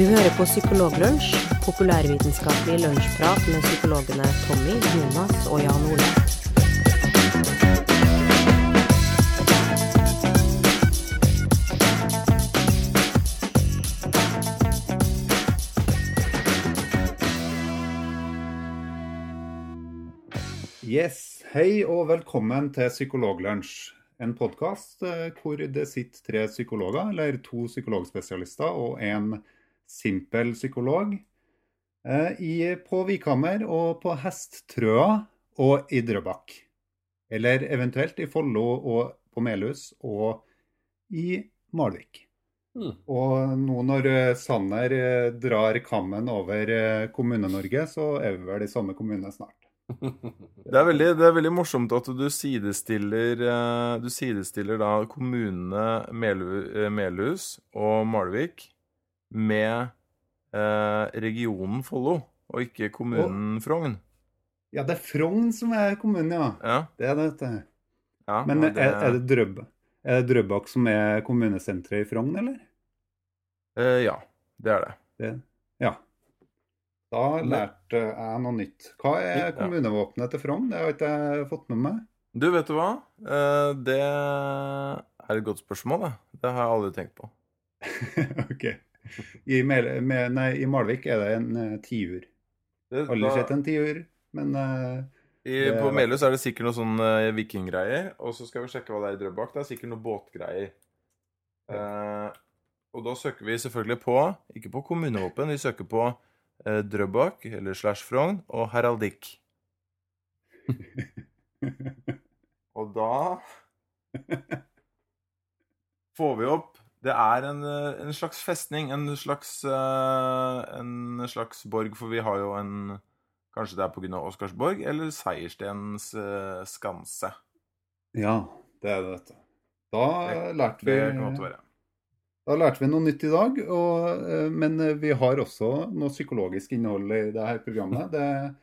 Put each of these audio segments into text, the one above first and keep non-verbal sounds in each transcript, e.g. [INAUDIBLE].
Du hører på Psykologlunsj, populærvitenskapelig lunsjprat med psykologene Tommy, Jonas og Jan Ole. Yes, Hei og velkommen til Psykologlunsj. En podkast hvor det sitter tre psykologer, eller to psykologspesialister og en simpel psykolog, eh, i, på Vikhammer og på Hesttrøa og i Drøbak. Eller eventuelt i Follo og på Melhus og i Malvik. Mm. Og nå når eh, Sanner eh, drar kammen over Kommune-Norge, så er vi vel i samme kommune snart. [LAUGHS] Det er, veldig, det er veldig morsomt at du sidestiller, du sidestiller da kommunene Melhus og Malvik med eh, regionen Follo, og ikke kommunen Frogn. Ja, det er Frogn som er kommunen, ja. Ja, Det er det. vet du. ja Men det... er, er, det Drøb er det Drøbak som er kommunesenteret i Frogn, eller? eh, Ja, det er det. Det, ja. Da lærte jeg noe nytt. Hva er kommunevåpenet til Frogn? Det har ikke jeg fått med meg. Du, vet du hva? Eh, det er et godt spørsmål, det. Det har jeg aldri tenkt på. [LAUGHS] ok. I, Mel med, nei, I Malvik er det en uh, tiur. Aldri sett en tiur, men uh, I, på Melhus er det sikkert noe sånn uh, vikinggreier. Og så skal vi sjekke hva det er i Drøbak. Det er sikkert noe båtgreier. Uh, og da søker vi selvfølgelig på Ikke på kommunevåpen, vi søker på uh, Drøbak eller slash Frogn og heraldikk. [LAUGHS] Og da får vi opp Det er en, eh, en slags festning, en slags, eh, en slags borg, for vi har jo en Kanskje det er pga. Oscarsborg eller Seierstens eh, skanse. ja, det er det, dette. Da Det- lærte vi Det. Da lærte vi noe nytt i dag, og, men vi har også noe psykologisk innhold i dette programmet. Det,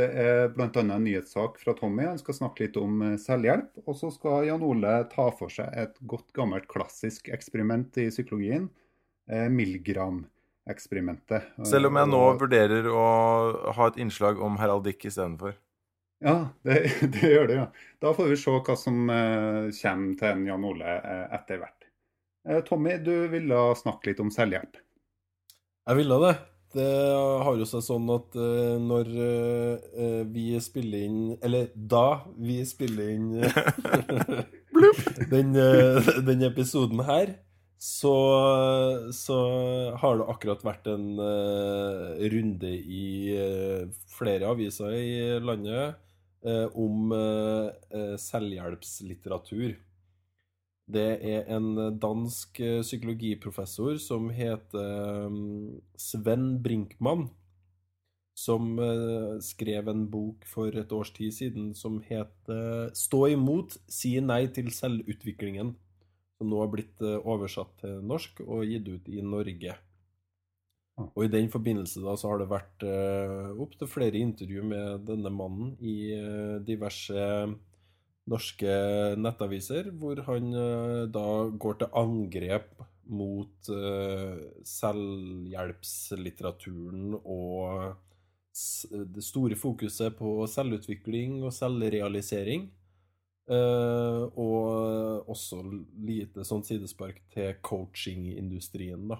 det er bl.a. en nyhetssak fra Tommy. Han skal snakke litt om eh, selvhjelp. Og så skal Jan Ole ta for seg et godt gammelt klassisk eksperiment i psykologien. Eh, Milgram-eksperimentet. Selv om jeg nå vurderer å ha et innslag om heraldikk istedenfor. Ja, det, [LAUGHS] det gjør det, ja. Da får vi se hva som eh, kommer til en Jan Ole etter hvert. Eh, Tommy, du ville snakke litt om selvhjelp. Jeg ville det. Det har jo seg sånn at eh, når eh, vi spiller inn Eller da vi spiller inn [LAUGHS] den, eh, den episoden her, så, så har det akkurat vært en eh, runde i eh, flere aviser i landet eh, om eh, eh, selvhjelpslitteratur. Det er en dansk eh, psykologiprofessor som heter mm, Sven Brinkmann, som eh, skrev en bok for et års tid siden som heter 'Stå imot, si nei til selvutviklingen', som nå har blitt eh, oversatt til norsk og gitt ut i Norge. Og i den forbindelse da så har det vært uh, opptil flere intervju med denne mannen i diverse norske nettaviser, hvor han eh, da går til angrep mot eh, selvhjelpslitteraturen og det store fokuset på selvutvikling og selvrealisering. eh, og også lite sånn sidespark til coachingindustrien, da.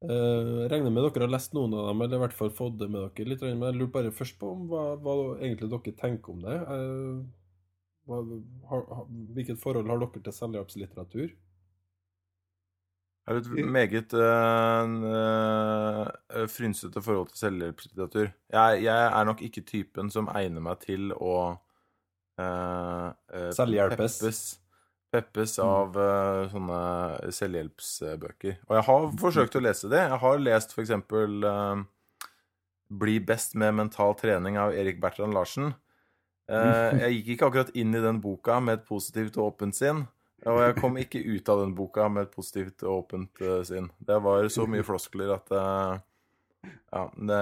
Uh, regner med dere har lest noen av dem, eller i hvert fall fått det med dere litt. Men jeg lurer bare først på hva, hva egentlig dere tenker om det. Har, hvilket forhold har dere til selvhjelpslitteratur? Jeg har et meget øh, frynsete forhold til selvhjelpslitteratur. Jeg, jeg er nok ikke typen som egner meg til å øh, Selvhjelpes. Peppes, peppes av eh, sånne selvhjelpsbøker. Og jeg har forsøkt å lese det. Jeg har lest for eksempel Bli best med mental trening av Erik Bertrand Larsen. Eh, jeg gikk ikke akkurat inn i den boka med et positivt og åpent sinn. Og jeg kom ikke ut av den boka med et positivt og åpent eh, sinn. Det var så mye floskler at eh, Ja, det,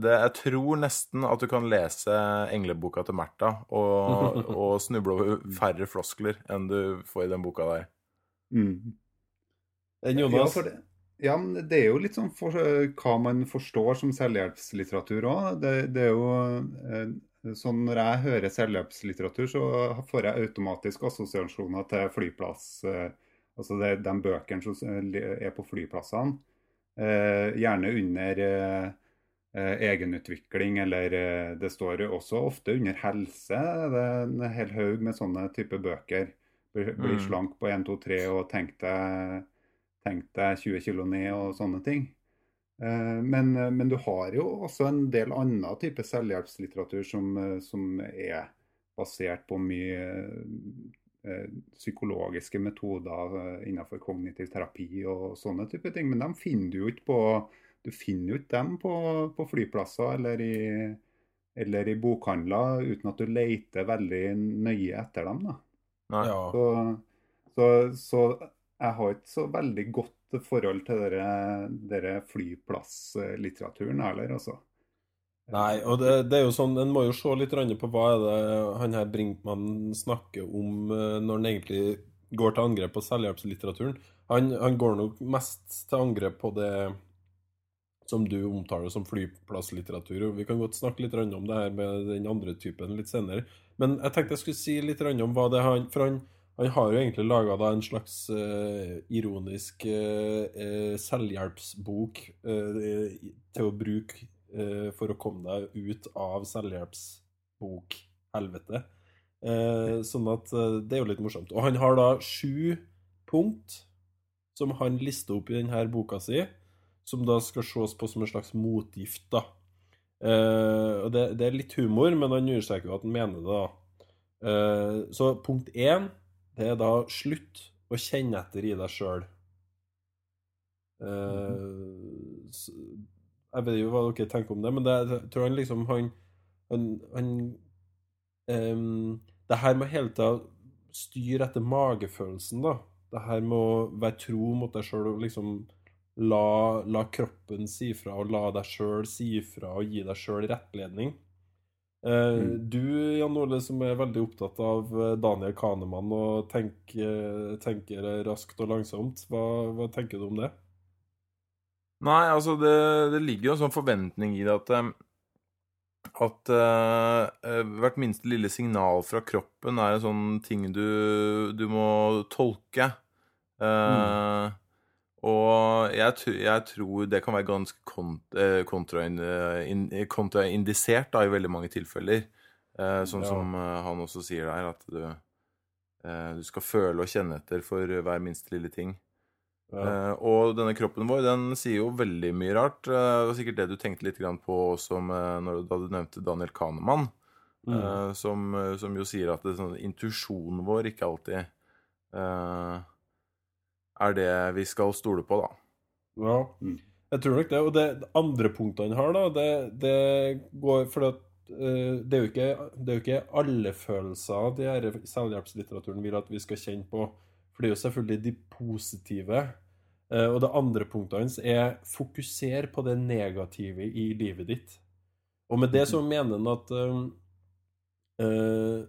det, jeg tror nesten at du kan lese engleboka til Märtha og, og snuble over færre floskler enn du får i den boka der. Mm. Enn Ja, Jonas? for det, ja, det er jo litt sånn for, hva man forstår som selvhjelpslitteratur òg. Det, det, er jo eh, sånn Når jeg hører selvhjelpslitteratur, så får jeg automatisk assosiasjoner til flyplass. Eh, altså det, de bøkene som er på flyplassene. Eh, gjerne under eh, egenutvikling, eller det står også ofte under helse. Det er en hel haug med sånne type bøker. Bli, Mm. slank på 1, 2, 3 og tenk deg tenk deg 20 kilo ned og sånne ting. Eh, Men, men du har jo også en del annen type selvhjelpslitteratur som, eh, som er basert på mye eh, psykologiske metoder eh, innenfor kognitiv terapi og sånne type ting. Men dem finner du jo ikke på du finner jo ikke dem på, på flyplasser eller i, eller i bokhandler uten at du leter veldig nøye etter dem. da. Nei. Ja. Så, så, så jeg har ikke så veldig godt forhold til dere, dere flyplasslitteraturen heller, altså. Nei, og det, det er jo sånn, en må jo se litt på hva er det han her Brinkmann snakker om eh, når han egentlig går til angrep på selvhjelpslitteraturen. Han, han går nok mest til angrep på det som du omtaler som flyplasslitteratur. og Vi kan godt snakke litt om det her med den andre typen litt senere. Men jeg tenkte jeg skulle si litt om hva det er han For han, han har jo egentlig laga en slags uh, ironisk uh, selvhjelpsbok uh, til å bruke for å komme deg ut av selvhjelpsbok-helvete. Sånn at det er jo litt morsomt. Og han har da sju punkt som han lister opp i denne boka si, som da skal ses på som en slags motgift, da. Og det, det er litt humor, men han understreker jo at han mener det, da. Så punkt én, det er da slutt å kjenne etter i deg sjøl. jeg vet jo hva dere tenker om det, men det, jeg tror han liksom Han, han, han um, Det her med hele tida styre etter magefølelsen, da. Det her med å være tro mot deg sjøl og liksom la, la kroppen si fra, og la deg sjøl si fra og gi deg sjøl rettledning. Eh, Mm. Du, Jan Ole, som er veldig opptatt av eh, Daniel Kahneman og tenker, tenker raskt og langsomt, hva, hva tenker du om det? Nei, altså det, det ligger jo en sånn forventning i det at eh, at eh, eh, hvert minste lille signal fra kroppen er en sånn ting du, du må tolke. Eh, Og jeg, jeg tror det kan være ganske kont eh, kontrain- eh, kontraindisert da, i veldig mange tilfeller. Eh, sånn Ja. som eh, han også sier der, at du, eh, du skal føle og kjenne etter for hver minste lille ting. Ja. Eh, og denne kroppen vår den sier jo veldig mye rart. Eh, det var sikkert det du tenkte litt på også når, da du nevnte Daniel Kahneman, Mm. eh, som, eh, som jo sier at det, sånn, intuisjonen vår ikke alltid eh, er det vi skal stole på, da. Ja, Mm. jeg tror nok det. Og det det andre punktet han har, da, det, det går For at, eh, det, er jo ikke, det er jo ikke alle følelser de her selvhjelpslitteraturen vil at vi skal kjenne på. For det er jo selvfølgelig de positive. Eh, og det andre punktet hans er fokuser på det negative i livet ditt. Og med det så mener han at eh,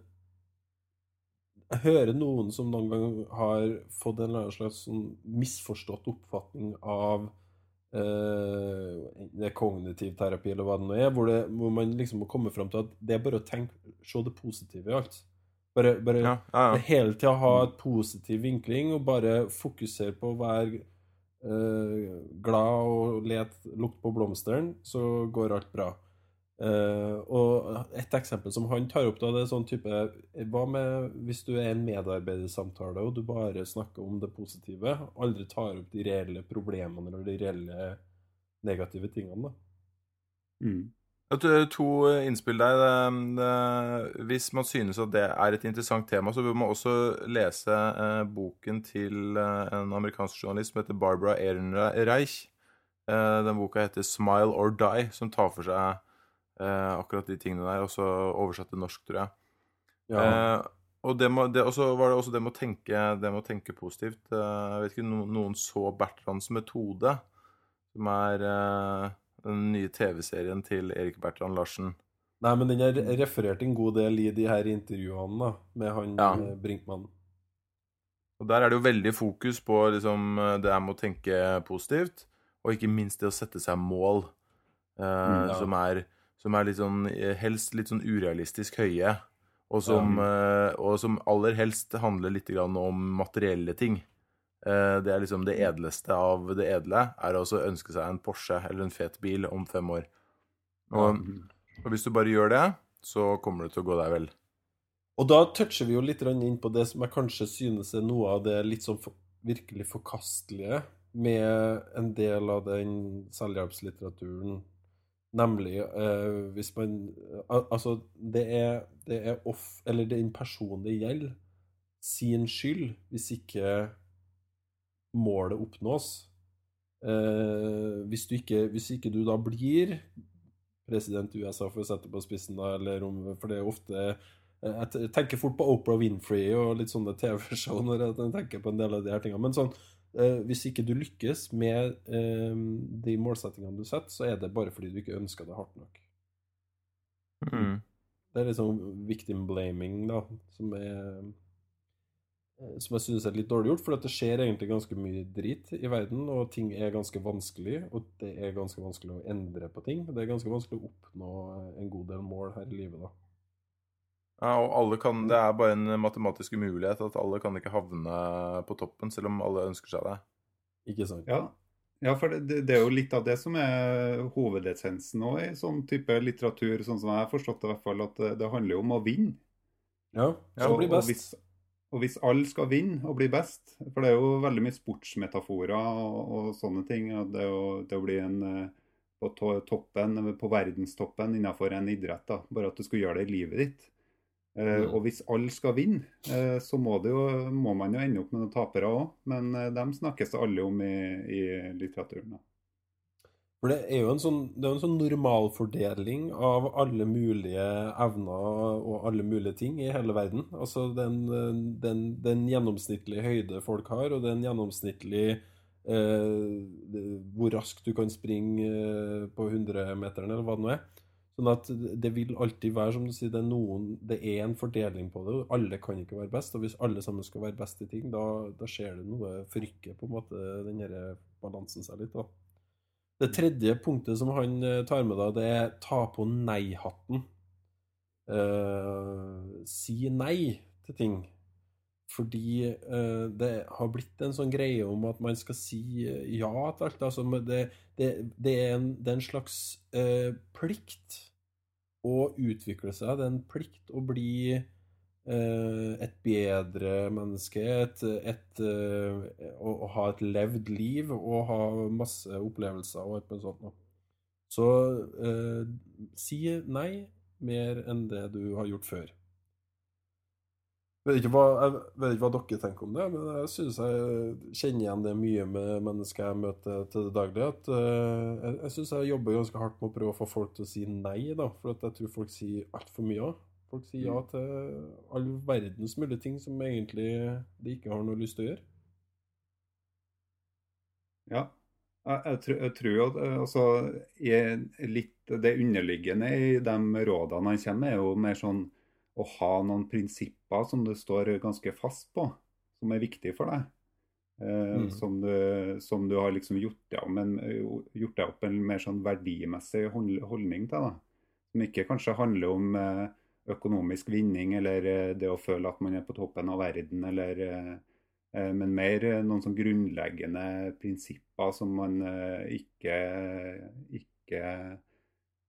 jeg hører noen som noen gang har fått en eller annen slags sånn misforstått oppfatning av eh, det er kognitiv terapi eller hva det nå er, hvor, det, hvor man liksom må komme fram til at det er bare å tenke, se det positive i alt. Bare, bare Ja, ja, ja. hele tida ha et positiv vinkling og bare fokusere på å være eh, glad og let, lukte på blomsteren, så går alt bra. Eh, og et eksempel som han tar opp, da, det er sånn type Hva med hvis du er en medarbeidersamtale og du bare snakker om det positive, aldri tar opp de reelle problemene eller de reelle negative tingene, da? Mm. To innspill der. Det- det- Hvis man synes at det er et interessant tema, så bør man også lese eh, boken til eh, en amerikansk journalist som heter Barbara Ehrenreich. Eh, den boka heter 'Smile or Die', som tar for seg eh, akkurat de tingene der, også oversatt til norsk, tror jeg. Eh, og det må, det, også var det også det med å tenke, det med å tenke positivt. Eh, jeg vet ikke no, noen så Bertrands metode, som er den nye TV-serien til Erik Bertrand Larsen. Nei, men den er referert en god del i de her intervjuene da, med han Ja. Brinkmann. Og der er det jo veldig fokus på liksom, det her med å tenke positivt, og ikke minst det å sette seg mål eh, Mm, ja. som, er, som er litt sånn eh, helst litt sånn urealistisk høye, og som, eh, og som aller helst handler litt grann om materielle ting. Eh, det er liksom det edleste av det edle, er å ønske seg en Porsche eller en fet bil om fem år. Og, og hvis du bare gjør det, så kommer det til å gå deg vel. Og da toucher vi jo litt inn på det som jeg kanskje synes er noe av det litt sånn for, virkelig forkastelige med en del av den selvhjelpslitteraturen. Nemlig eh, hvis man Altså, det er, det er off... Eller den personen det gjelder, sin skyld hvis ikke målet oppnås. Eh, hvis, du ikke, hvis ikke du da blir president i USA, for å sette på spissen, da, eller om For det er ofte eh, Jeg tenker fort på Oprah Winfrey og litt sånne TV-show når jeg tenker på en del av de her tingene. Men sånn, hvis ikke du lykkes med eh, de målsettingene du setter, så er det bare fordi du ikke ønsker det hardt nok. Mm. Det er liksom victim blaming, da, som er eh, Som jeg synes er litt dårlig gjort, for det skjer egentlig ganske mye drit i verden, og ting er ganske vanskelig, og det er ganske vanskelig å endre på ting. Det er ganske vanskelig å oppnå en god del mål her i livet, da. Ja, og alle kan, det er bare en matematisk umulighet at alle kan ikke havne på toppen, selv om alle ønsker seg det. Ikke sant? Ja, ja for det, det, er jo litt av det som er hovedessensen òg i sånn type litteratur, sånn som jeg har forstått det i hvert fall, at det, handler jo om å vinne. Ja, Ja, bli Og hvis, og hvis alle skal vinne og bli best, for det er jo veldig mye sportsmetaforer og, og sånne ting, og det, å, det å bli en eh, på toppen, på verdenstoppen innenfor en idrett, da, bare at du skal gjøre det i livet ditt. Mm. Og hvis alle skal vinne, eh, så må, jo, må man jo ende opp med noen tapere òg, men eh, dem snakkes det alle om i, i litteraturen. Da. For det er jo en sånn, det er en sånn normalfordeling av alle mulige evner og alle mulige ting i hele verden. Altså den, den, den gjennomsnittlige høyde folk har, og den gjennomsnittlige eh, hvor raskt du kan springe på 100-meteren, eller hva det nå er. Sånn at det vil alltid være, som du sier, det er noen Det er en fordeling på det. og Alle kan ikke være best. Og hvis alle sammen skal være best i ting, da, da skjer det noe forrykker på en måte den balansen seg litt, da. Det tredje punktet som han eh, tar med, da, det er ta på nei-hatten. Eh, si nei til ting. Fordi uh, det har blitt en sånn greie om at man skal si eh, ja til alt. Altså, det, det, det, er en, det er en slags uh, plikt å utvikle seg. Det er en plikt å bli uh, et bedre menneske. Et, et, å, å ha et levd liv og ha masse opplevelser og alt mulig sånt. Så si nei mer enn det du har gjort før. Vet ikke hva, jeg vet ikke hva dere tenker om det, men jeg synes jeg kjenner igjen det mye med mennesker jeg møter til det daglige. At, eh, jeg jeg synes jeg jobber ganske hardt med å prøve å få folk til å si nei, da, for at jeg tror folk sier altfor mye. Folk sier ja til all verdens mulige ting som egentlig de ikke har noe lyst til å gjøre. Ja, jeg, tror, jeg tror jo eh, altså, litt det underliggende i de rådene han kommer med, er jo mer sånn å ha noen prinsipper som du står ganske fast på, som er viktig for deg. Eh, Mm. som, du, som du har liksom gjort deg, opp en mer sånn verdimessig holdning til. Da. Som ikke kanskje handler om eh, økonomisk vinning eller eh, det å føle at man er på toppen av verden, eller eh, Men mer noen sånn grunnleggende prinsipper som man eh, ikke, ikke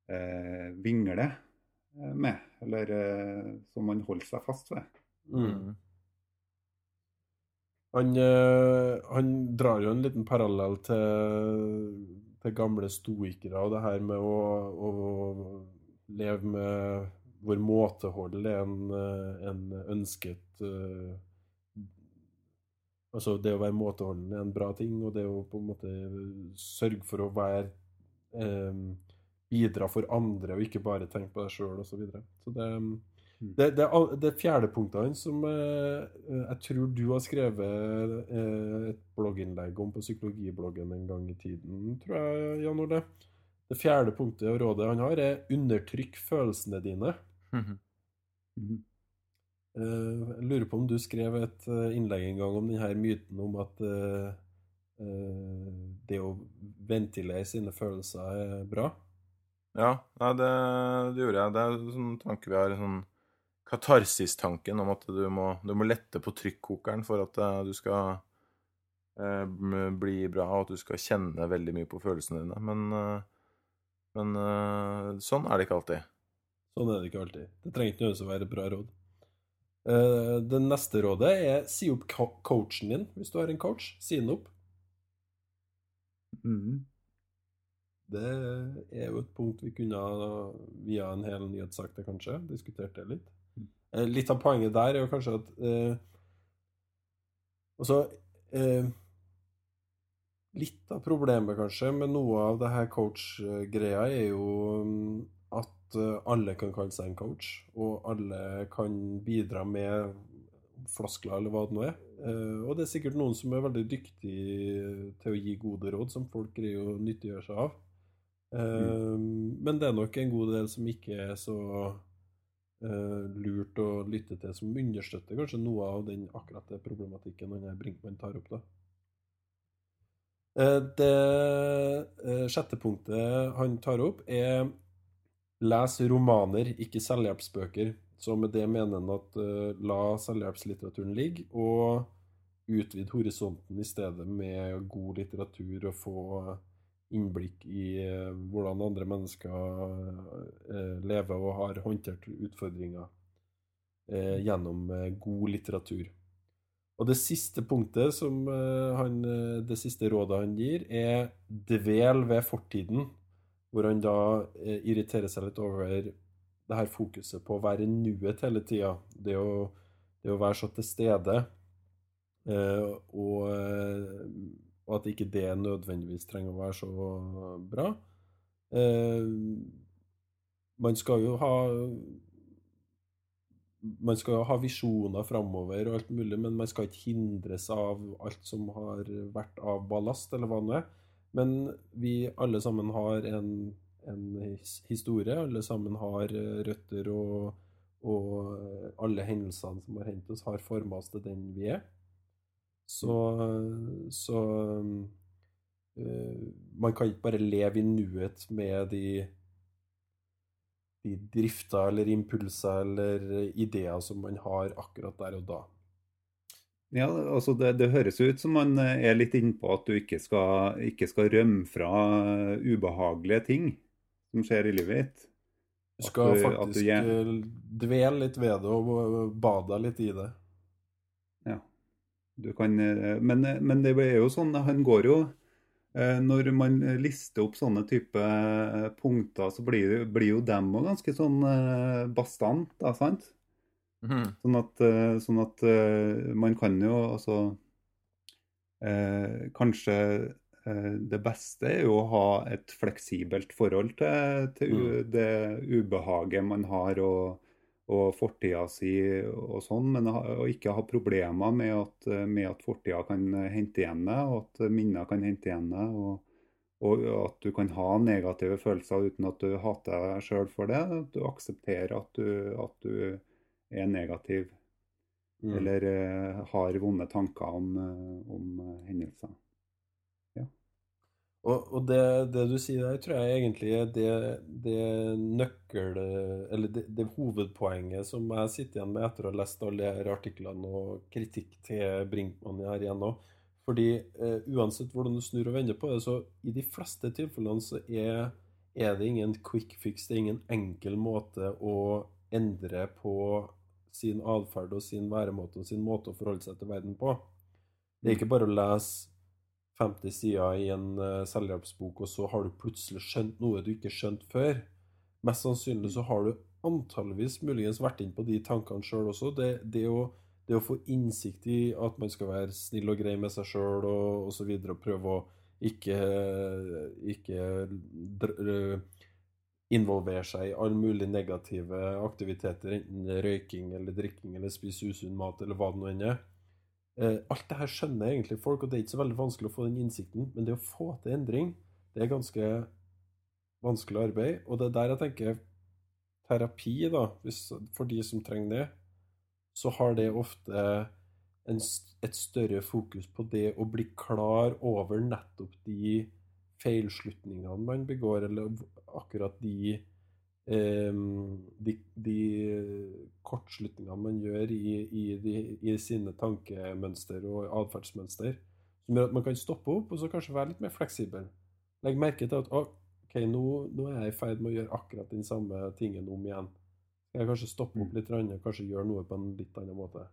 eh, vingler med. Eller eh, som man holder seg fast ved. Mm. Han, eh, han drar jo en liten parallell til, til gamle stoikere og det her med å, å leve med hvor måtehold er en, eh, en ønsket uh, Altså det å være måteholden er en bra ting, og det å på en måte sørge for å være eh, Bidra for andre og ikke bare tenke på deg sjøl osv. Så, videre. så det det, det, det fjerde punktet hans som eh, jeg tror du har skrevet eh, et blogginnlegg om på psykologibloggen en gang i tiden, tror jeg, Jan Ole. Det fjerde punktet og rådet han har, er 'undertrykk følelsene dine'. Mhm. Mhm. Eh, jeg lurer på om du skrev et eh, innlegg en gang om denne myten om at eh, eh, det å ventilere sine følelser er bra. Ja, nei, det, det gjorde jeg. Det er en sånn tanke vi har, sånn katarsis-tanken om at du må, du må lette på trykkokeren for at eh, du skal eh, bli bra, og at du skal kjenne veldig mye på følelsene dine. Men, eh, men eh, sånn er det ikke alltid. Sånn er det ikke alltid. Det trenger ikke nødvendigvis å være et bra råd. Eh, det neste rådet er si opp coachen din, hvis du har en coach. Si den opp. Mhm. Det er jo et punkt vi kunne via en hel nyhetssak til kanskje, diskutert det litt. Eh, Litt av poenget der er jo kanskje at eh, Altså eh, Litt av problemet kanskje med noe av det her coach-greia er jo mm, at eh, alle kan kalle seg en coach, og alle kan bidra med floskler eller hva det nå er. Eh, og det er sikkert noen som er veldig dyktige til å gi gode råd, som folk greier å nyttiggjøre seg av. Eh, Men det er nok en god del som ikke er så eh, lurt å lytte til, som understøtter kanskje noe av den akkurat det problematikken han Brinkmann tar opp. da. Eh, Det eh, sjette punktet han tar opp, er les romaner, ikke selvhjelpsbøker. Så med det mener han at la selvhjelpslitteraturen ligge, og utvide horisonten i stedet med god litteratur og få innblikk i eh, hvordan andre mennesker eh, lever og har håndtert utfordringer eh, gjennom eh, god litteratur. Og det siste punktet som han, det siste rådet han gir, er dvel ved fortiden, hvor han da irriterer seg litt over det her fokuset på å være i nuet hele tida. Det, det å være så til stede. og, og at ikke det nødvendigvis trenger å være så bra. Eh, man skal jo ha man skal ha visjoner framover og alt mulig, men man skal ikke hindres av alt som har vært av ballast, eller hva det nå er. Men vi alle sammen har en, en historie, alle sammen har eh, røtter, og, og eh, alle hendelsene som har hendt oss, har formet oss til den vi er. Så, så eh, man kan ikke bare leve i nuet med de de drifter eller impulser eller ideer som man har akkurat der og da. Ja, altså det, det høres ut som man eh, er litt innpå at du ikke skal, ikke skal rømme fra eh, ubehagelige ting som skjer i livet ditt. Du skal du- du faktisk eh, dvele litt ved det og bade litt i det. Kan, eh, men, men det er jo sånn, han går jo eh, Når man lister opp sånne type eh, punkter, så blir, blir jo dem òg ganske sånn eh, bastant, da, sant? Mhm. Sånn at, eh, sånn at eh, man kan jo altså eh, Kanskje eh, det beste er jo å ha et fleksibelt forhold til, til mm. det ubehaget man har og, og fortida si og sånn, men å ikke ha problemer med at, med at fortida kan hente igjen det, og at minner kan hente igjen det. og og at du kan ha negative følelser uten at du hater deg sjøl for det. At du aksepterer at du, at du er negativ Mm. eller uh, har vonde tanker om, om hendelser. Og, og det, det du sier der, tror jeg egentlig er det, det nøkkel... Eller det, det hovedpoenget som jeg sitter igjen med etter å ha lest alle de artiklene og kritikk til Brinkmann her igjen nå. Fordi eh, uansett hvordan du snur og vender på det, så i de fleste tilfellene så er, er det ingen quick fix, det er ingen enkel måte å endre på sin atferd og sin væremåte og sin måte å forholde seg til verden på. Det er ikke bare å lese 50 sider i en uh, selvhjelpsbok, og så har du plutselig skjønt noe du ikke skjønte før. Mest sannsynlig så har du antallevis muligens vært inn på de tankene sjøl også. Det, det, å, det å få innsikt i at man skal være snill og grei med seg sjøl og osv., og, og prøve å ikke, ikke øh, involvere seg i alle mulige negative aktiviteter, enten røyking eller drikking eller spise usunn mat eller hva det nå enn er. Eh, alt det her skjønner egentlig folk, og det er ikke så veldig vanskelig å få den innsikten. Men det å få til endring, det er ganske vanskelig arbeid. Og det er der jeg tenker terapi, da, hvis, for de som trenger det, så har det ofte en, et større fokus på det å bli klar over nettopp de feilslutningene man begår, eller akkurat de de, de kortslutningene man gjør i, i, de, i sine tankemønster og atferdsmønster, som gjør at man kan stoppe opp og så kanskje være litt mer fleksibel. Legg merke til at ok, nå, nå er jeg i ferd med å gjøre akkurat den samme tingen om igjen. Skal jeg kanskje stoppe opp mm. litt, og kanskje gjøre noe på en litt annen måte?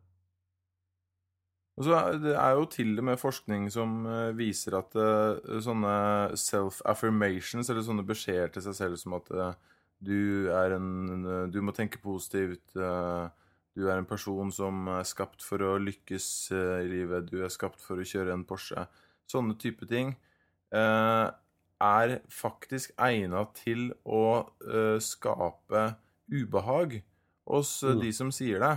Og så Det er jo til og med forskning som eh, viser at uh, sånne self-affirmations, eller sånne beskjeder til seg selv som at uh, du er en Du må tenke positivt. Du er en person som er skapt for å lykkes i livet. Du er skapt for å kjøre en Porsche. Sånne type ting er faktisk egna til å skape ubehag hos mm. de som sier det.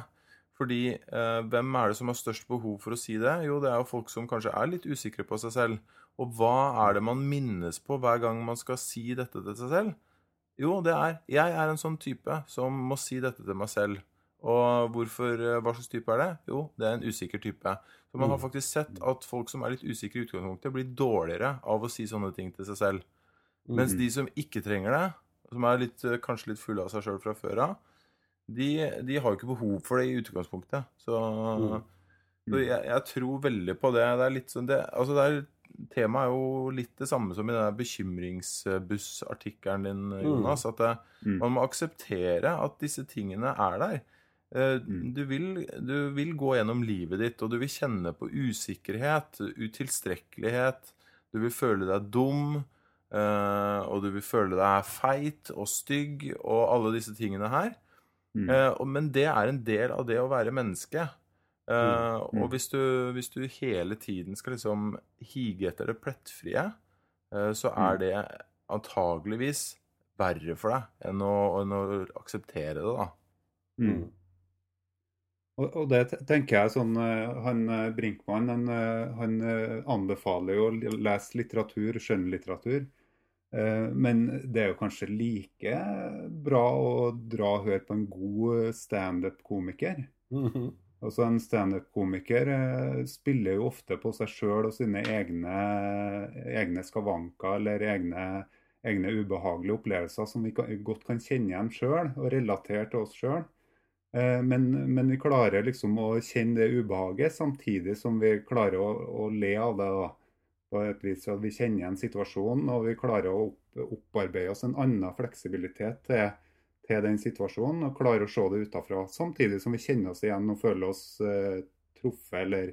Fordi eh, hvem er det som har størst behov for å si det? Jo, det er jo folk som kanskje er litt usikre på seg selv. Og hva er det man minnes på hver gang man skal si dette til seg selv? Jo, det er Jeg er en sånn type som må si dette til meg selv. Og hvorfor, eh, hva slags type er det? Jo, det er en usikker type. Så man har mm. faktisk sett at folk som er litt usikre i utgangspunktet, blir dårligere av å si sånne ting til seg selv. Mens mm. de som ikke trenger det, som er litt, eh, kanskje litt fulle av seg sjøl fra før av, de, de, har jo ikke behov for det i utgangspunktet. Så, mm. så jeg, jeg, tror veldig på det. Det er litt sånn det, altså det er, Temaet er jo litt det samme som i den bekymringsbussartikkelen din, mm. Jonas. At det, mm. man må akseptere at disse tingene er der. Eh, mm. Du vil, du vil, gå gjennom livet ditt, og du vil kjenne på usikkerhet, utilstrekkelighet. Du vil føle deg dum, eh, og du vil føle deg feit og stygg og alle disse tingene her. Mm. Men det er en del av det å være menneske. Uh, mm. Og hvis du, hvis du, hele tiden skal liksom hige etter det plettfrie, uh, så er mm. det antageligvis verre for deg enn å, enn å akseptere det, da. Mm. mm. Og, og, det tenker jeg sånn Han Brinkmann han, han anbefaler jo å lese litteratur, skjønnlitteratur. Eh, men det er jo kanskje like bra å dra og høre på en god standup-komiker. Mm -hmm. Altså En standup-komiker eh, spiller jo ofte på seg sjøl og sine egne, egne skavanker eller egne, egne, ubehagelige opplevelser som vi godt kan kjenne igjen sjøl og relatere til oss sjøl. Eh, men, men, vi klarer liksom å kjenne det ubehaget samtidig som vi klarer å, å le av det. da på et vis at vi kjenner igjen situasjonen og vi klarer å opp, opparbeide oss en annen fleksibilitet til, til, den situasjonen og klarer å se det utafra. Samtidig som vi kjenner oss igjen og føler oss eh, truffet, eller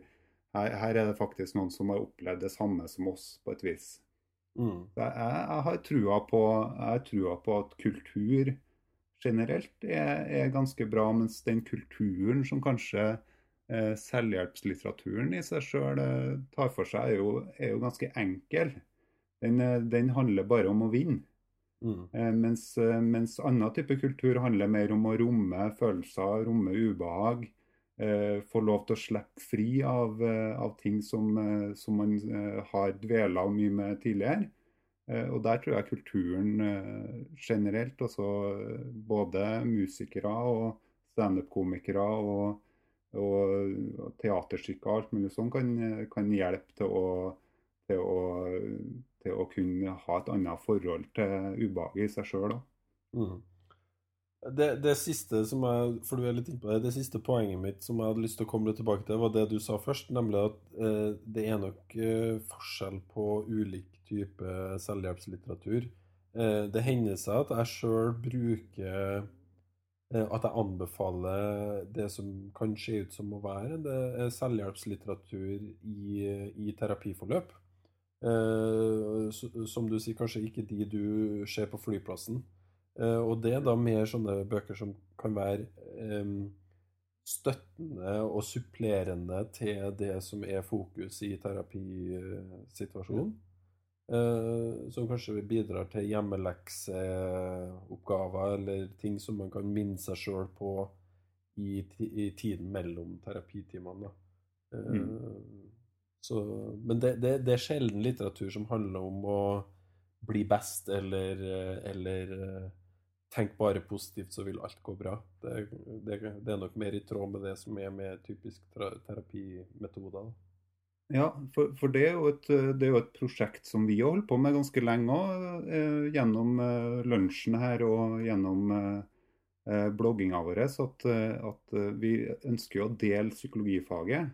her, her, er det faktisk noen som har opplevd det samme som oss, på et vis. Mm. Jeg, jeg, har trua på, jeg på at kultur generelt er, er ganske bra, mens den kulturen som kanskje eh, selvhjelpslitteraturen i seg sjøl eh, tar for seg, er jo, er jo ganske enkel. Den, eh, den, handler bare om å vinne. Mm. Eh, mens, eh, mens annen type kultur handler mer om å romme følelser, romme ubehag. Eh, få lov til å slippe fri av, av ting som, som man har dvela mye med tidligere. Og Der tror jeg kulturen generelt, altså både musikere og standup-komikere og og teaterstykker og alt mulig sånn kan, kan hjelpe til å, til, å, til å, kunne ha et annet forhold til ubehaget i seg sjøl. òg. Det, det, siste som jeg, for du er litt innpå det, det siste poenget mitt som jeg hadde lyst til å komme litt tilbake til, var det du sa først, nemlig at eh, det er nok eh, forskjell på ulik type selvhjelpslitteratur. Eh, det hender seg at jeg sjøl bruker Eh, at jeg anbefaler det som kan se ut som å være det er selvhjelpslitteratur i, i terapiforløp. Eh, som du sier, kanskje ikke de du ser på flyplassen. Eh, og det er da mer sånne bøker som kan være støttende og supplerende til det som er fokus i terapisituasjonen. Uh, som kanskje bidrar til hjemmelekseoppgaver eller ting som man kan minne seg sjøl på i, i, tiden mellom terapitimene. Uh, mm. Så, men det, det, det, er sjelden litteratur som handler om å bli best eller, eller uh, tenk bare positivt, så vil alt gå bra. Det, det, det er nok mer i tråd med det som er med typisk terapimetoder. Ja, for, for det, er et, det, er jo et, prosjekt som vi har holdt på med ganske lenge òg. Eh, gjennom eh, lunsjen her og gjennom eh, blogginga vår. At, at, vi ønsker å dele psykologifaget.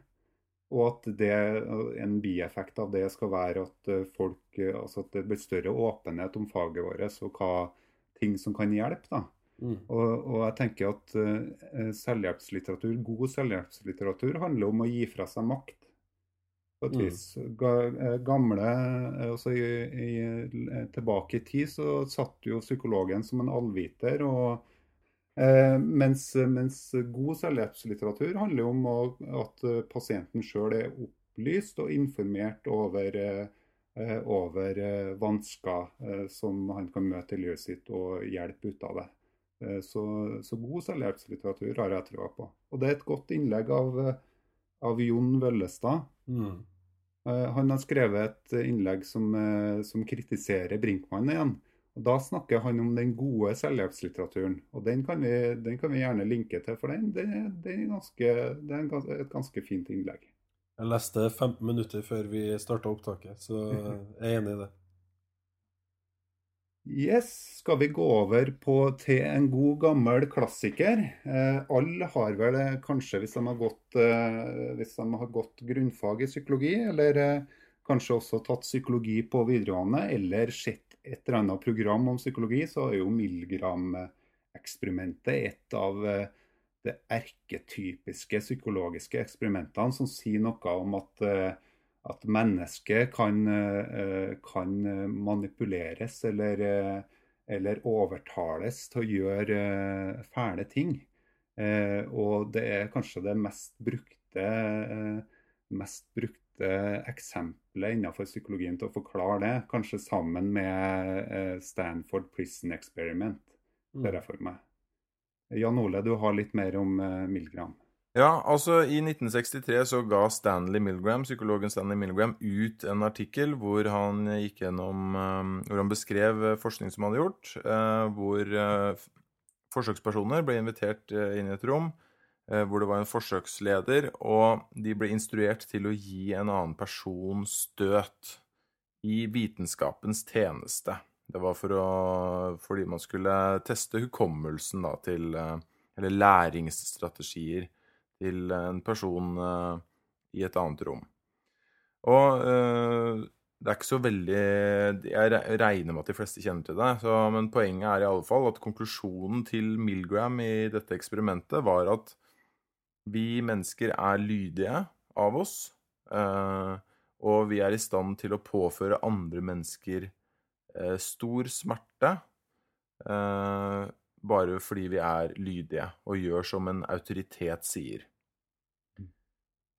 Og at det, en bieffekt av det skal være at folk, altså at det blir større åpenhet om faget vårt og hva ting som kan hjelpe. da. Mm. Og, og, jeg tenker at uh, selvhjelpslitteratur, god selvhjelpslitteratur handler om å gi fra seg makt på et mm. vis. Eh, gamle eh, altså i, i, eh, Tilbake i tid så satt jo psykologen som en allviter. og eh, mens, mens, god selvhjelpslitteratur handler om at pasienten sjøl er opplyst og informert over, eh, over vansker eh, som han kan møte i livet sitt, og hjelpe ut av det. Så, så, god selvhjelpslitteratur har jeg trua på. Og det er et godt innlegg av, av Jon Vøllestad. Mm. Eh, han har skrevet et innlegg som, eh, som, kritiserer Brinkmann igjen. Og Da snakker han om den gode selvhjelpslitteraturen. og Den kan vi, den kan vi gjerne linke til, for den, det, det, er, ganske, det er et ganske fint innlegg. Jeg leste 15 minutter før vi starta opptaket, så [LAUGHS] jeg er enig i det. Yes, skal vi gå over på, til en god, gammel klassiker. Eh, alle har vel det, kanskje, hvis de har gått, eh, hvis de har gått grunnfag i psykologi, eller eh, kanskje også tatt psykologi på videregående, eller sett et eller annet program om psykologi, så er jo Milgram-eksperimentet et av eh, de erketypiske psykologiske eksperimentene som sier noe om at eh, at mennesket kan, eh, kan manipuleres eller, eller, overtales til å gjøre fæle ting. Og det er kanskje det mest brukte, mest brukte eksempelet innenfor psykologien til å forklare det. Kanskje sammen med Stanford Prison Experiment, ser mm. jeg for meg. Jan Ole, du har litt mer om Milgram. Ja, altså I 1963 så ga Stanley Milgram, psykologen Stanley Milgram ut en artikkel hvor han gikk gjennom eh, Hvor han beskrev eh, forskning som han hadde gjort. Eh, hvor forsøkspersoner ble invitert inn i et rom hvor det var en forsøksleder, og de ble instruert til å gi en annen person støt i vitenskapens tjeneste. Det var for å, fordi man skulle teste hukommelsen da, til Eller læringsstrategier til en person uh, i et annet rom. Og det er ikke så veldig Jeg regner med at de fleste kjenner til det, så, men poenget er i alle fall at konklusjonen til Milgram i dette eksperimentet var at vi mennesker er lydige av oss, uh, og vi er i stand til å påføre andre mennesker stor smerte bare fordi vi er lydige og gjør som en autoritet sier.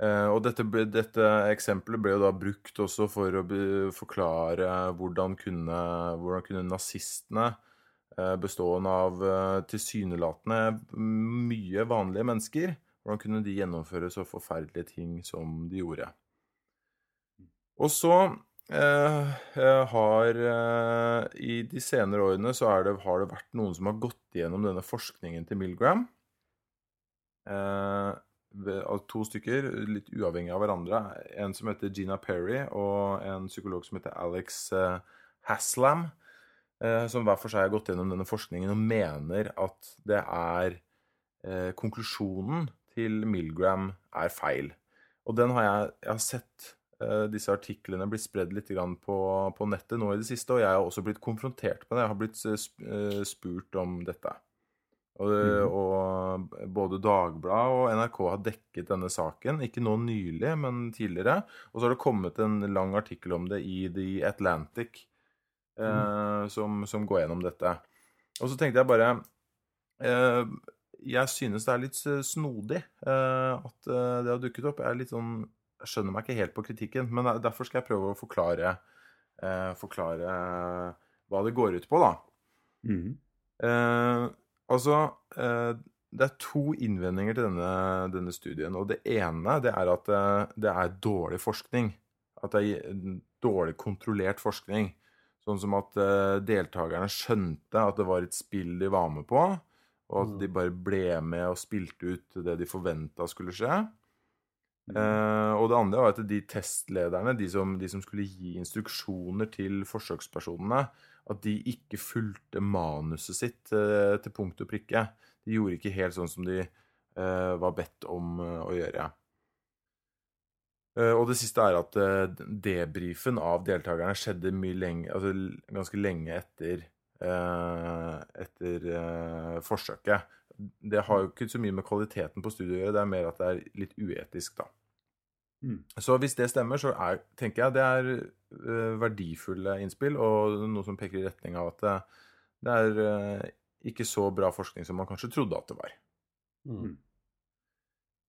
Og dette, dette, eksempelet ble jo da brukt også for å forklare hvordan kunne, hvordan kunne nazistene, bestående av tilsynelatende mye vanlige mennesker, hvordan kunne de gjennomføre så forferdelige ting som de gjorde. Og så har I de senere årene så det, har det vært noen som har gått gjennom denne forskningen til Milgram. Eh, to stykker, litt uavhengig av hverandre. En som heter Gina Perry, og en psykolog som heter Alex eh, Haslam. Eh, som hver for seg har gått gjennom denne forskningen og mener at det er eh, Konklusjonen til Milgram er feil. Og den har jeg, jeg har sett disse artiklene bli spredd litt på, på, nettet nå i det siste, og jeg har også blitt konfrontert med det. Jeg har blitt spurt om dette. Og, mm. og, både Dagbladet og NRK har dekket denne saken. Ikke nå nylig, men tidligere. Og så har det kommet en lang artikkel om det i The Atlantic eh, mm. som, som, går gjennom dette. Og så tenkte jeg bare eh, Jeg synes det er litt snodig eh, at eh, det har dukket opp. Jeg er sånn Jeg skjønner meg ikke helt på kritikken, men derfor skal jeg prøve å forklare, eh, forklare hva det går ut på, da. Mm. Eh, Altså, eh, det er to innvendinger til denne, denne, studien. Og det ene det er at det, eh, er dårlig forskning. At det er dårlig kontrollert forskning. Sånn som at eh, deltakerne skjønte at det var et spill de var med på, og at Mm. de bare ble med og spilte ut det de forventa skulle skje. Eh, og det andre var at de testlederne, de som, de som skulle gi instruksjoner til forsøkspersonene, at de ikke fulgte manuset sitt uh, til punkt og prikke. De gjorde ikke helt sånn som de uh, var bedt om å gjøre. Og det siste er at debrifen av deltakerne skjedde lenge, altså ganske lenge etter, etter eh, forsøket. Det har jo ikke så mye med kvaliteten på studiet å gjøre, det er mer at det er litt uetisk, da. Mm. Så hvis det stemmer, så er, tenker jeg det er eh, verdifulle innspill, og noe som peker i retning av at det, det er eh, ikke så bra forskning som man kanskje trodde at det var. Mm.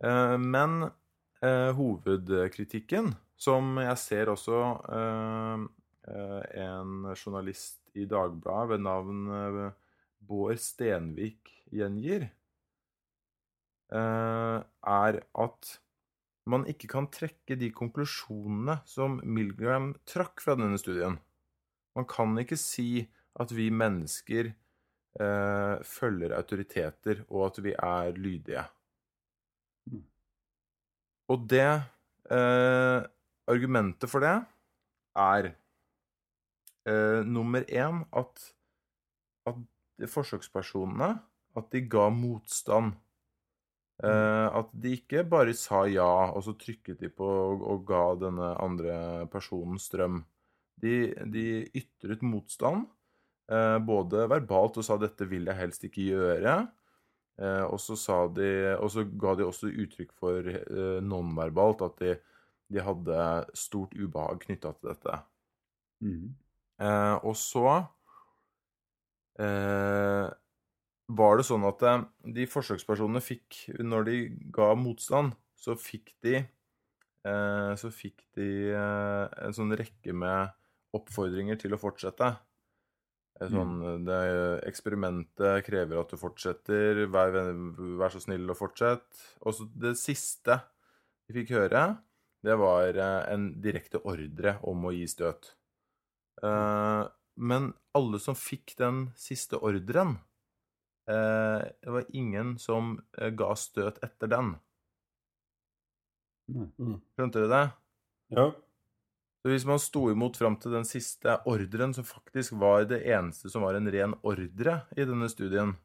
Eh, men eh, hovedkritikken, som jeg ser også eh, eh, en journalist i Dagbladet ved navn eh, Bård Stenvik gjengir, eh, er at man ikke kan trekke de konklusjonene som Milgram trakk fra denne studien. Man kan ikke si at vi mennesker eh, følger autoriteter, og at vi er lydige. Mm. Og det eh, Argumentet for det er eh, nummer én at, at forsøkspersonene at de ga motstand. Eh, at de ikke bare sa ja, og så trykket de på og, og ga denne andre personen strøm. De, de ytret motstand, eh, både verbalt og sa 'dette vil jeg helst ikke gjøre'. Eh, og, så sa de, og så ga de også uttrykk for eh, nonverbalt at de, de hadde stort ubehag knytta til dette. Mm. Eh, og så eh, var det sånn at eh, de forsøkspersonene fikk, når de ga motstand, så fikk de eh, Så fikk de eh, en sånn rekke med oppfordringer til å fortsette. Eh, Sånn, det, eksperimentet krever at du fortsetter, vær, vær så snill og fortsett. Og så det siste de fikk høre, det var en direkte ordre om å gi støt. Eh, men alle som fikk den siste ordren uh, Det var ingen som uh, ga støt etter den. Nei. Mm. Skjønte dere det? Ja. Så hvis man sto imot fram til den siste ordren, som faktisk var det eneste som var en ren ordre i denne studien,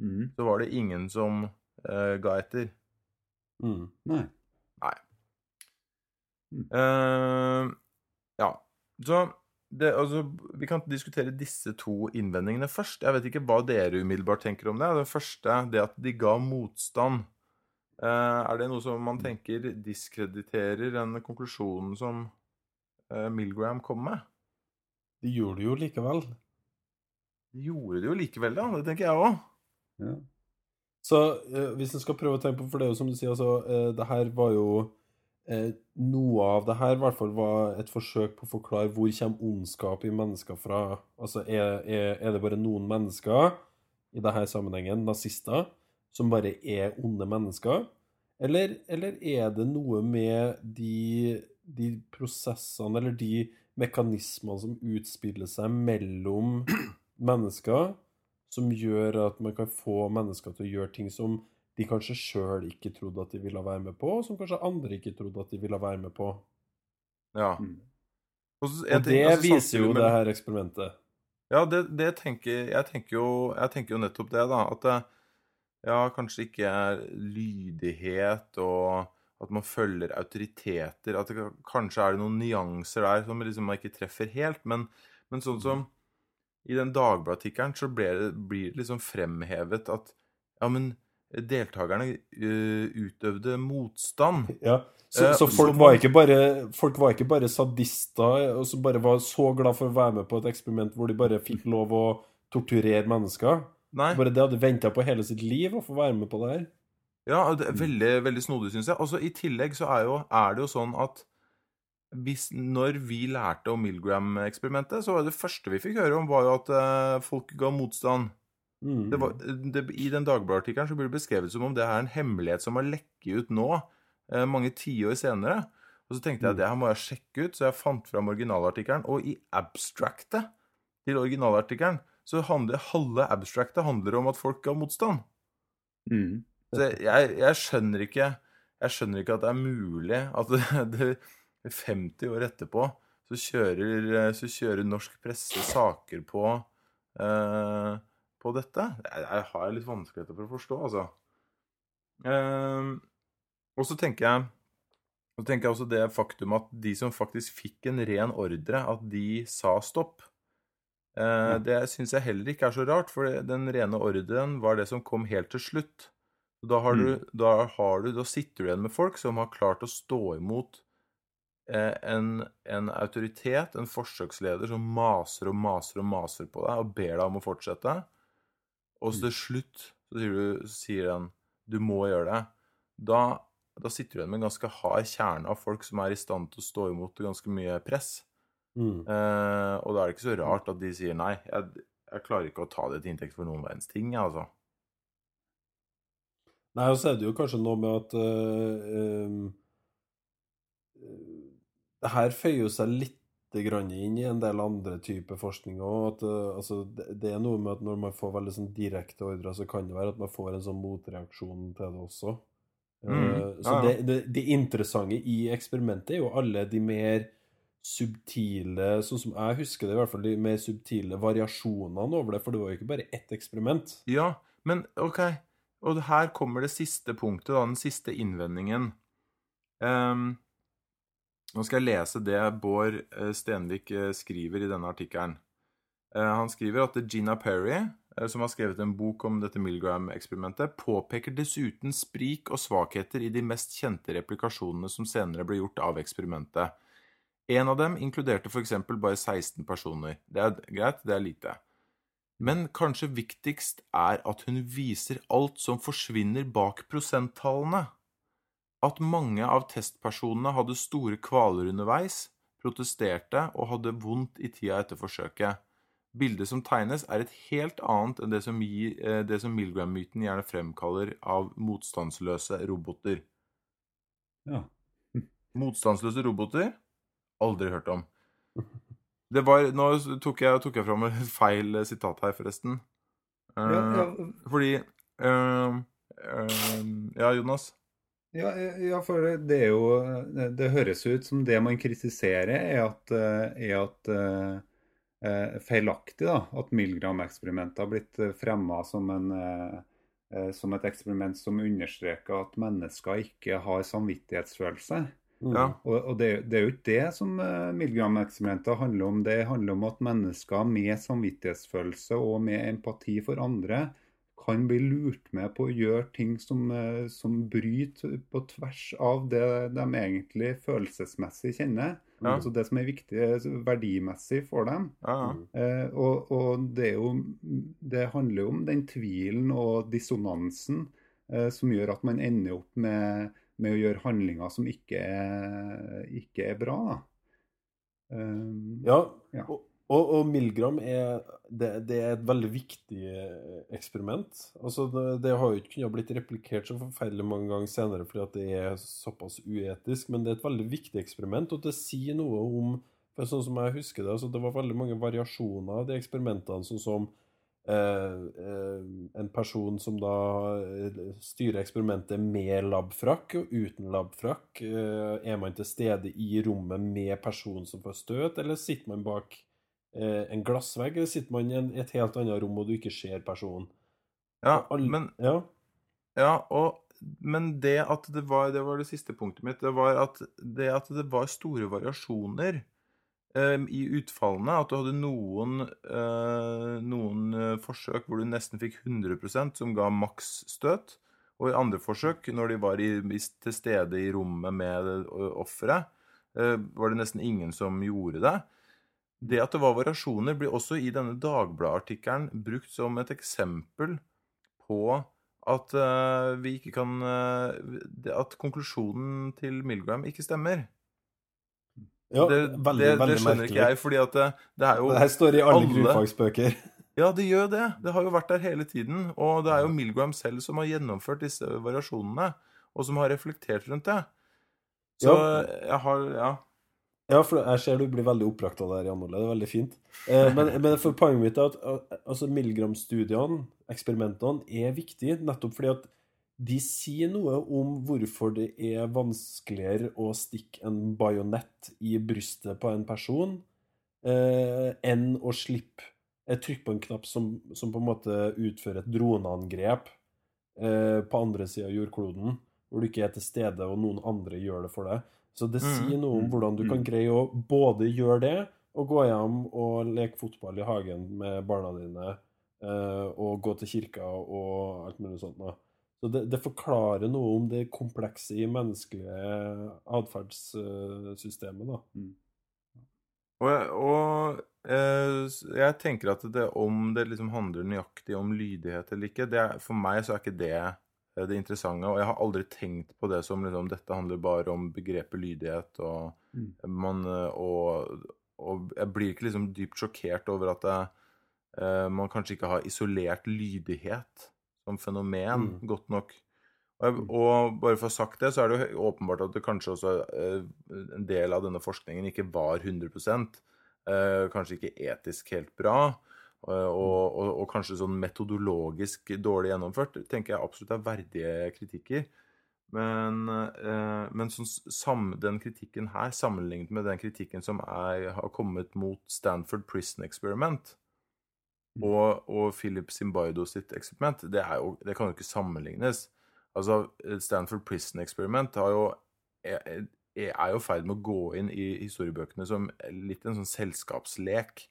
Mm. så var det ingen som ga etter. Mm. Nei. Eh, ja. Så det, altså, vi kan diskutere disse to innvendingene først. Jeg vet ikke hva dere umiddelbart tenker om det. Det første, det at de ga motstand. Eh, er det noe som man tenker diskrediterer den konklusjonen som eh, Milgram kom med? De gjorde det jo likevel. De gjorde det jo likevel, ja. Det tenker jeg òg. Ja. Så eh, hvis en skal prøve å tenke på, for det er jo som du sier, altså, det her var jo Noe av det her hvert fall var et forsøk på å forklare hvor kommer ondskap i mennesker fra. Altså, er, er, er det bare noen mennesker, i denne sammenhengen nazister, som bare er onde mennesker? Eller, eller er det noe med de, de prosessene, eller de mekanismene som utspiller seg mellom mennesker, som gjør at man kan få mennesker til å gjøre ting som de kanskje sjøl ikke trodde at de ville være med på, og som kanskje andre ikke trodde at de ville være med på. Ja. Mm. Og, så- jeg Og tenker- det altså, viser jo med- det her eksperimentet. Ja, det, det tenker jeg tenker, jo, jeg tenker jo nettopp det, da. At det ja, kanskje ikke er lydighet og at man følger autoriteter. At det, kanskje er det noen nyanser der som liksom man ikke treffer helt. Men, men sånn som i den Dagbladet-artikkelen så blir det, blir det liksom fremhevet at ja, men deltakerne øh, utøvde motstand. Ja. Så, Eh, så folk, var ikke bare, folk var ikke bare sadister og som bare var så glad for å være med på et eksperiment hvor de bare fikk lov å torturere mennesker. Nei. Bare det hadde venta på hele sitt liv å få være med på det her. Ja, det er veldig, veldig snodig, syns jeg. Og så I tillegg så er, jo, er det jo sånn at hvis, når vi lærte om Milgram-eksperimentet, så var det første vi fikk høre om, var jo at eh, folk ga motstand. Mm. Det var, det, I den Dagbladet-artikkelen så blir det beskrevet som om det er en hemmelighet som har lekket ut nå, eh, mange tiår senere. Og så tenkte jeg at det her må jeg sjekke ut, så jeg fant fram originalartikkelen. Og i abstractet til originalartikkelen så handler halve abstractet handler om at folk ga motstand. Mm. Så jeg, jeg skjønner ikke Jeg skjønner ikke at det er mulig at [LAUGHS] det, det 50 år etterpå så kjører, så kjører norsk presse saker på eh, på dette. Jeg, har litt vanskeligheter for å forstå, altså. Eh, og så tenker jeg så tenker jeg også det faktum at de som faktisk fikk en ren ordre, at de sa stopp. Eh, det syns jeg heller ikke er så rart, for den rene ordren var det som kom helt til slutt. Da, har du, da, har du, da sitter du igjen med folk som har klart å stå imot eh, en, en, autoritet, en forsøksleder, som maser og maser og maser på deg og ber deg om å fortsette. Og så til slutt så sier, du, sier han du må gjøre det. Da, da sitter du igjen med en ganske hard kjerne av folk som er i stand til å stå imot ganske mye press. Mm. Eh, og da er det ikke så rart at de sier nei. Jeg, jeg klarer ikke å ta det til inntekt for noen verdens ting, jeg, altså. Nei, og så er det jo kanskje noe med at uh, uh, Det her føyer seg litt grann inn i en del andre typer forskning òg. Uh, altså, det, er noe med at når man får veldig sånn direkte ordrer, så kan det være at man får en sånn motreaksjon til det også. Mm, ja, så det, det, det, interessante i eksperimentet er jo alle de mer subtile Sånn som jeg husker det, i hvert fall de mer subtile variasjonene over det, for det var jo ikke bare ett eksperiment. Ja, men OK. Og her kommer det siste punktet, da, den siste innvendingen. Um, nå skal jeg lese det Bård Stenvik skriver i denne artikkelen. Uh, han skriver at Gina Perry, som har skrevet en bok om dette Milgram-eksperimentet, påpeker dessuten sprik og svakheter i de mest kjente replikasjonene som senere ble gjort av eksperimentet. En av dem inkluderte f.eks. bare 16 personer. Det er greit, det er lite. Men kanskje viktigst er at hun viser alt som forsvinner bak prosenttallene. At mange av testpersonene hadde store kvaler underveis, protesterte og hadde vondt i tida etter forsøket. Bildet som tegnes, er et helt annet enn det som, gir, det som Milgram-myten gjerne fremkaller av motstandsløse roboter. Ja. [LAUGHS] Motstandsløse roboter? Aldri hørt om. Det var, nå tok jeg, tok jeg fram et feil sitat her, forresten. Uh, Ja, ja. Fordi uh, uh, Ja, Jonas? Ja, ja, for det- er jo Det høres ut som det man kritiserer, er at, eh, er at eh, eh, feilaktig da, at Milgram-eksperimentet har blitt fremma som, eh, eh, som et eksperiment som understreker at mennesker ikke har samvittighetsfølelse. Mm. Ja. Og, og det, det er jo ikke det som eh, Milgram-eksperimentet handler om. Det handler om at mennesker med samvittighetsfølelse og med empati for andre kan bli lurt med på å gjøre ting som, eh, som bryter på tvers av det de egentlig følelsesmessig kjenner. Ja. Altså det som er viktig eh, verdimessig for dem. Ja. Eh, og, og det, er jo, det handler jo om den tvilen og dissonansen eh, som gjør at man ender opp med, med å gjøre handlinger som ikke er, ikke er bra. Eh, Ja, Ja. Og, og, og Milgram er det, det er et veldig viktig eh, eksperiment. Altså det, det har jo ikke kunnet blitt replikert så forferdelig mange ganger senere fordi at det er såpass uetisk, men det er et veldig viktig eksperiment, og det sier noe om for Sånn som jeg husker det, altså det var veldig mange variasjoner av de eksperimentene, sånn som eh, eh, en person som da eh, styrer eksperimentet med labfrakk og uten labfrakk. Eh, er man til stede i rommet med personen som får støt, eller sitter man bak en glassvegg, eller sitter man i et helt annet rom og du ikke ser personen? ja men, Ja. ja og, men det at det var Det var det siste punktet mitt. Det var at det, at det var store variasjoner eh, i utfallene. At du hadde noen, eh, noen eh, forsøk hvor du nesten fikk 100 som ga maks støt. Og i andre forsøk, når de var i, i, til stede i rommet med eh, offeret, eh, var det nesten ingen som gjorde det. Det at det var variasjoner, blir også i denne Dagbladet-artikkelen brukt som et eksempel på at eh, vi ikke kan eh, At konklusjonen til Milgram ikke stemmer. ja det, veldig, det, veldig det skjønner ikke jeg, fordi at det, det er jo Det her står i alle, alle- grunnfagsbøker. Ja, det gjør det. Det har jo vært der hele tiden. Og det er jo Milgram selv som har gjennomført disse variasjonene, og som har reflektert rundt det. Så Ja. jeg har Ja. Ja, for jeg ser du blir veldig oppbrakt av det her, Jan Ole. Det er veldig fint. Eh, men, men for poenget mitt er at eh, altså, Milgram-studiene, eksperimentene, er viktige nettopp fordi at de sier noe om hvorfor det er vanskeligere å stikke en bajonett i brystet på en person eh, enn å slippe et trykk på en knapp som, som på en måte utfører et droneangrep eh, på andre sida av jordkloden, hvor du ikke er til stede, og noen andre gjør det for deg. Så det Mm. sier noe om Mm. hvordan du kan Mm. greie å både gjøre det, og gå hjem og leke fotball i hagen med barna dine, eh, og gå til kirka og alt mulig sånt. Så det, det forklarer noe om det komplekse i menneskelige atferdssystemet, da. Og, og eh, jeg tenker at det, om det liksom handler nøyaktig om lydighet eller ikke, det for meg så er ikke det det interessante. Og jeg har aldri tenkt på det som liksom, dette handler bare om begrepet lydighet. Og, Mm. man, eh, og, og jeg blir ikke liksom dypt sjokkert over at det, eh, man kanskje ikke har isolert lydighet som fenomen Mm. godt nok. Og, jeg, og bare for å ha sagt det, så er det jo åpenbart at det kanskje også eh, en del av denne forskningen ikke var 100 eh, Kanskje ikke etisk helt bra. Eh, Og, og, og kanskje sånn metodologisk dårlig gjennomført, tenker jeg absolutt er verdige kritikker. Men, eh, men sånn, sam, den kritikken her, sammenlignet med den kritikken som er, har kommet mot Stanford Prison Experiment og, og Philip Zimbardo sitt eksperiment, det, er jo, det kan jo ikke sammenlignes. Altså, Stanford Prison Experiment har jo, er, er jo i ferd med å gå inn i historiebøkene som litt en sånn selskapslek eh,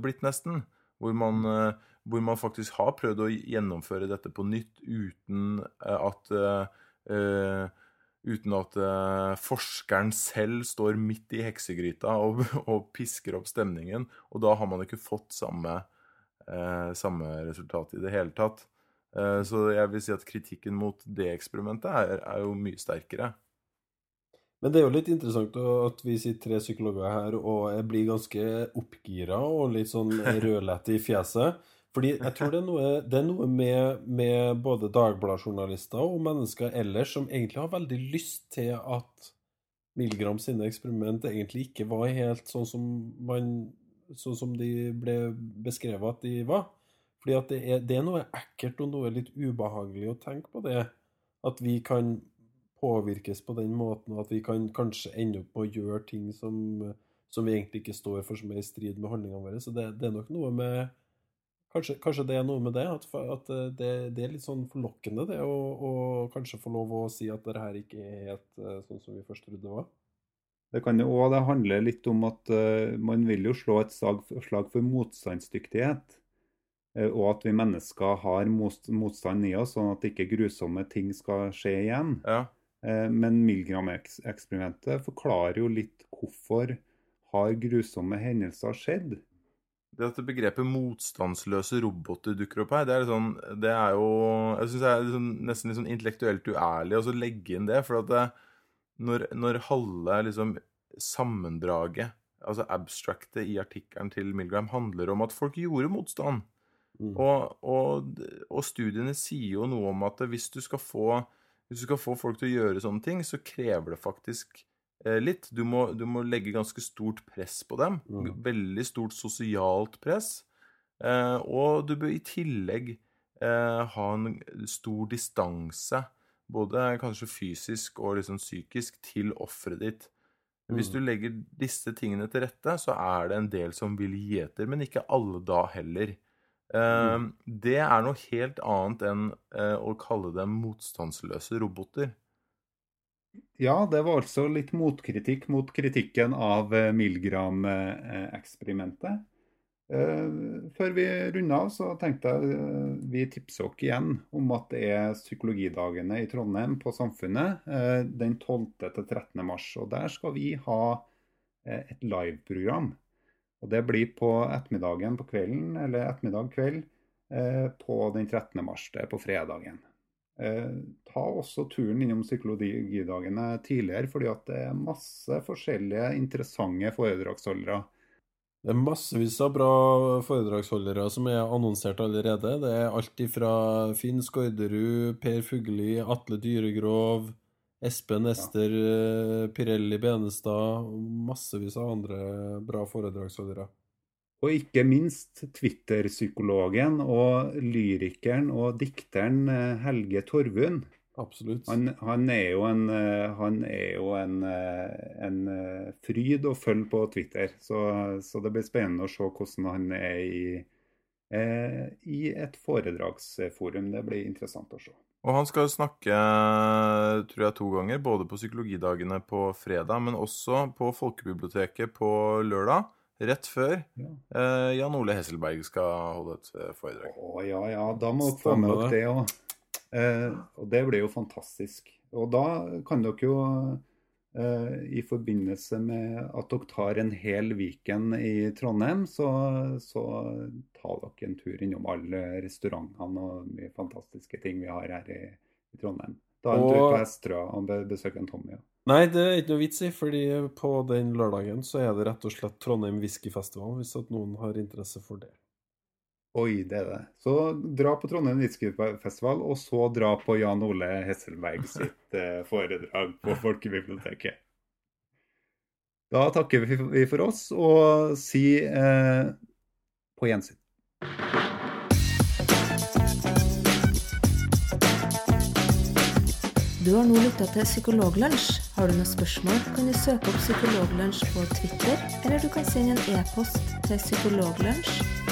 blitt nesten. Hvor man, eh, hvor man faktisk har prøvd å gjennomføre dette på nytt uten eh, at eh, eh, Uten at eh, forskeren selv står midt i heksegryta og, [LAUGHS] og pisker opp stemningen. Og da har man ikke fått samme, eh, samme resultat i det hele tatt. Eh, så jeg vil si at kritikken mot det eksperimentet er, er jo mye sterkere. Men det er jo litt interessant at vi sitter tre psykologer her, og jeg blir ganske oppgira og litt sånn [LAUGHS] rødlette i fjeset. Fordi jeg tror det er noe, det er noe med, med både Dagbladet-journalister og mennesker ellers som egentlig har veldig lyst til at Milgram sine eksperiment egentlig ikke var helt sånn som, man, sånn som de ble beskrevet at de var. Fordi at det er, det er noe ekkelt og noe litt ubehagelig å tenke på det. At vi kan påvirkes på den måten, og at vi kan kanskje ende opp med å gjøre ting som, som vi egentlig ikke står for, som er i strid med handlingene våre. Så det, det er nok noe med Kanskje, kanskje det er noe med det, at, at det, det er litt sånn forlokkende det å, å kanskje få lov å si at det her ikke er helt eh, sånn som vi først trodde det var. Det kan jo også det handler litt om at uh, man vil jo slå et slag, slag for motstandsdyktighet. Uh, og at vi mennesker har motstand i oss, sånn at ikke grusomme ting skal skje igjen. Ja. Eh, men Milgram-eksperimentet forklarer jo litt hvorfor har grusomme hendelser skjedd. Det at begrepet motstandsløse roboter dukker opp her, det er, sånn, det er jo Jeg syns det er liksom, nesten litt sånn intellektuelt uærlig å legge inn det. For det, når, når halve liksom, sammendraget, altså abstractet i artikkelen til Milgram, handler om at folk gjorde motstand Mm. og, og, og studiene sier jo noe om at hvis du skal få hvis du skal få folk til å gjøre sånne ting, så krever det faktisk eh, litt. Du må, du må legge ganske stort press på dem. Mm. Veldig stort sosialt press. Eh, og du bør i tillegg eh, ha en stor distanse, både kanskje fysisk og liksom psykisk, til offeret ditt. Hvis Mm. du legger disse tingene til rette, så er det en del som vil gi etter, men ikke alle da heller. Mm. Det er noe helt annet enn eh, å kalle dem motstandsløse roboter. Ja, det var altså litt motkritikk mot kritikken av eh, Milgram-eksperimentet. Eh, Før vi runder av, så tenkte jeg eh, vi tipser dere igjen om at det er psykologidagene i Trondheim på Samfunnet den 12. til 13. mars. Og der skal vi ha et liveprogram. Og det blir på ettermiddagen på kvelden, eller ettermiddag kveld, eh, på den 13. mars. Det er på fredagen. Eh, ta også turen innom psykologidagene tidligere, fordi at det er masse forskjellige interessante foredragsholdere. Det er massevis av bra foredragsholdere som er annonsert allerede. Det er alt ifra Finn Skårderud, Per Fugelli, Atle Dyregrov, Espen Ester eh, Pirelli Benestad massevis av andre bra foredragsholdere. Og ikke minst Twitter-psykologen og lyrikeren og dikteren eh, Helge Torvund. Absolutt. Han, han er jo en, eh, han er jo en, en fryd å følge på Twitter. Så, så det blir spennende å se hvordan han er i, eh, i et foredragsforum. Det blir interessant å se. Og han skal snakke, tror jeg, to ganger. Både på psykologidagene på fredag, men også på Folkebiblioteket på lørdag. Rett før Ja. eh, Jan Ole Hesselberg skal holde et eh, foredrag. Å ja, ja, da må dere få med dere det òg. Eh, og det blir jo fantastisk. Og da kan dere jo, i forbindelse med at dere tar en hel Viken i Trondheim, så, så tar dere en tur innom alle restaurantene og mye fantastiske ting vi har her i, i Trondheim. Ta en tur på Estra og be- en Tommy. Ja. Nei, det er ikke noe vits i, fordi på den lørdagen så er det rett og slett Trondheim Whiskyfestival, hvis at noen har interesse for det. Oi, det er det. Så dra på Trondheim Whiskyfestival, og så dra på Jan Ole Hesselberg sitt [LAUGHS] eh, foredrag på Folkebiblioteket. Da takker vi vi for oss og si eh, på gjensyn. Du har nå lytta til Psykologlunsj. Har du noen spørsmål, kan du søke opp Psykologlunsj på Twitter, eller du kan sende en e-post til psykologlunsj